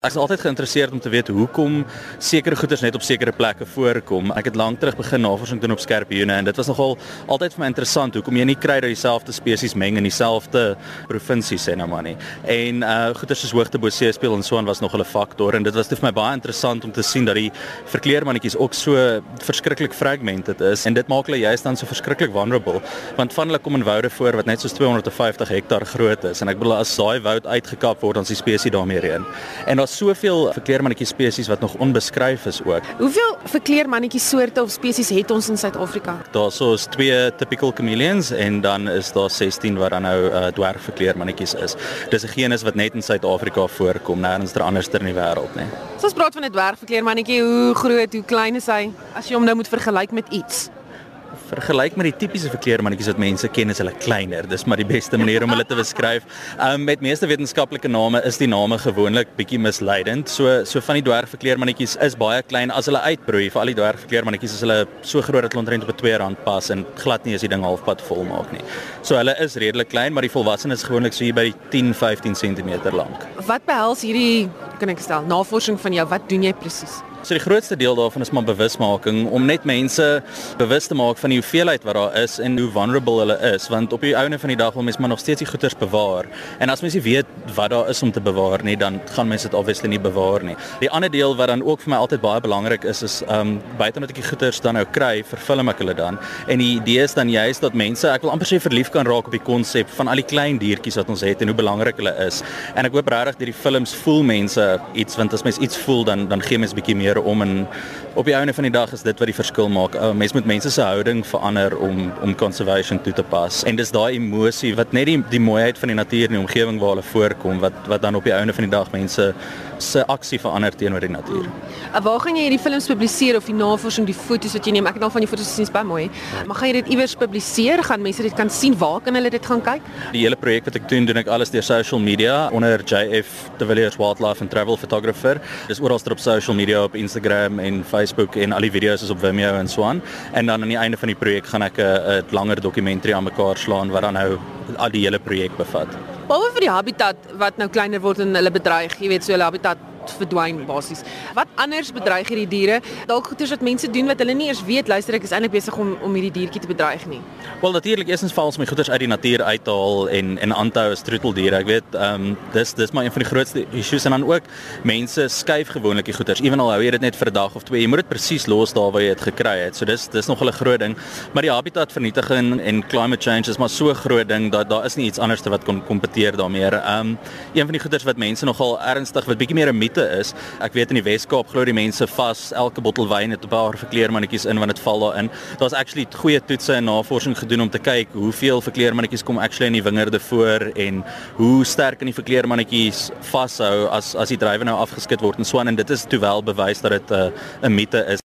Ek is altyd geïnteresseerd om te weet hoekom sekere goederes net op sekere plekke voorkom. Ek het lank terug begin navorsing doen op skerpioene en dit was nogal altyd vir my interessant hoekom jy nie kry dat dieselfde spesies meng in dieselfde provinsie sê nou maar nie. En uh goederes soos hoogte bo see speel en so aan was nog 'n faktor en dit was vir my baie interessant om te sien dat die verkleermannetjies ook so verskriklik fragmented is en dit maak hulle juist dan so verskriklik vulnerable want van hulle kom in woude voor wat net soos 250 hektaar groot is en ek bedoel as daai woud uitgekap word dan is die spesies daarmee reën. En daar's soveel verkleermannetjie spesies wat nog onbeskryf is ook. Hoeveel verkleermannetjie soorte of spesies het ons in Suid-Afrika? Daar's so twee typical chameleons en dan is daar 16 wat dan nou uh, dwergverkleermannetjies is. Dis 'n genus wat net in Suid-Afrika voorkom, nêrens anders ter in die wêreld nie. So ons praat van 'n dwergverkleermannetjie, hoe groot, hoe klein is hy as jy hom nou moet vergelyk met iets? Vergelyk met die tipiese verkleermannetjies wat mense ken is hulle kleiner. Dis maar die beste manier om hulle te beskryf. Um met meeste wetenskaplike name is die name gewoonlik bietjie misleidend. So so van die dwergverkleermannetjies is baie klein as hulle uitbroei. Vir al die dwergverkleermannetjies is hulle so groot dat hulle omtrent op 'n 2 rand pas en glad nie as die ding halfpad vol maak nie. So hulle is redelik klein, maar die volwassenes is gewoonlik so hier by 10-15 cm lank. Wat behels hierdie kan ek stel navorsing van jou? Wat doen jy presies? So die grootste deel daarvan is maar bewusmaking om net mense bewus te maak van die hoeveelheid wat daar is en hoe vulnerable hulle is want op die ouene van die dag wil mense maar nog steeds die goederes bewaar. En as mense weet wat daar is om te bewaar nie dan gaan mense dit obviously nie bewaar nie. Die ander deel wat dan ook vir my altyd baie belangrik is is um buite net ek die goederes dan nou kry vervilm ek hulle dan. En die idee is dan juist dat mense ek wil amper sê verlief kan raak op die konsep van al die klein diertjies wat ons het en hoe belangrik hulle is. En ek hoop regtig dat die films voel mense iets want as mens iets voel dan dan gee mens 'n bietjie meer meer om en op die einde van die dag is dit wat die verskil maak. Uh, Mense moet mense se houding verander om om conservation toe te pas. En dis daai emosie wat net die die mooiheid van die natuur en die omgewing waar hulle voorkom wat wat dan op die einde van die dag mense se aksie verander teenoor die natuur. Mm. Waar gaan jy hierdie films publiseer of die navorsing, die foto's wat jy neem? Ek het al van die foto's gesien, baie mooi. Ja. Maar gaan jy dit iewers publiseer? Gaan mense dit kan sien? Waar kan hulle dit gaan kyk? Die hele projek wat ek doen, doen ek alles deur social media onder JF De Villiers Wildlife and Travel Photographer. Dis oral op social media op Instagram en Facebook en al die video's is op Vimeo en so aan. En dan aan die einde van die projek gaan ek 'n langer dokumentary aan mekaar slaan wat dan nou al die hele projek bevat. Behalwe vir die habitat wat nou kleiner word en hulle bedreig, jy weet so hulle habitat verdwyn basies. Wat anders bedreig hierdie diere? Dalk goeters wat mense doen wat hulle nie eers weet, luister ek is eintlik besig om om hierdie diertjie te bedreig nie. Wel natuurlik, eerstens val ons my goeters uit die natuur uit te haal en en aan te hou as troeteldiere. Ek weet, ehm um, dis dis maar een van die grootste issues en dan ook mense skuif gewoonlik die goeters. Ewenal hou jy dit net vir 'n dag of twee. Jy moet dit presies los daar waar jy dit gekry het. So dis dis nog 'n groot ding. Maar die habitatvernietiging en climate change is maar so groot ding dat daar is nie iets anders te wat kon kompeteer daarmee. Ehm um, een van die goeters wat mense nogal ernstig wat bietjie meer 'n mite is. Ek weet in die Wes-Kaap glo die mense vas elke bottel wyn het 'n paar verkleermannetjies in want dit val daarin. Daar's actually goeie toetse en navorsing gedoen om te kyk hoeveel verkleermannetjies kom actually in die wingerde voor en hoe sterk kan die verkleermannetjies vashou as as die drywe nou afgeskit word en so aan en dit is toe wel bewys dat dit 'n uh, 'n mite is.